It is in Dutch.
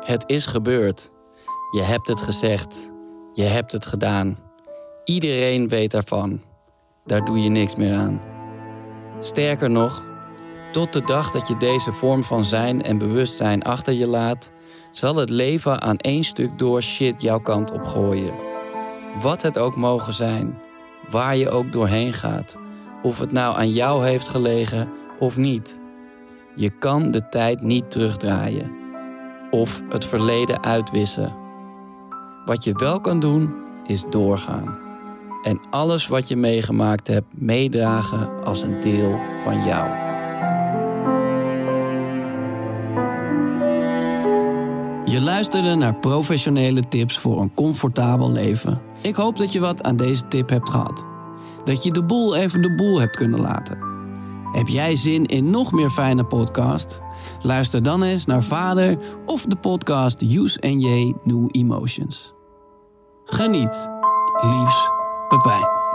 Het is gebeurd. Je hebt het gezegd. Je hebt het gedaan. Iedereen weet daarvan. Daar doe je niks meer aan. Sterker nog, tot de dag dat je deze vorm van zijn en bewustzijn achter je laat, zal het leven aan één stuk door shit jouw kant op gooien. Wat het ook mogen zijn, waar je ook doorheen gaat, of het nou aan jou heeft gelegen of niet. Je kan de tijd niet terugdraaien of het verleden uitwissen. Wat je wel kan doen, is doorgaan. En alles wat je meegemaakt hebt, meedragen als een deel van jou. Je luisterde naar professionele tips voor een comfortabel leven. Ik hoop dat je wat aan deze tip hebt gehad. Dat je de boel even de boel hebt kunnen laten. Heb jij zin in nog meer fijne podcast? Luister dan eens naar Vader of de podcast Use and J New Emotions. Geniet. Liefs, Pepijn.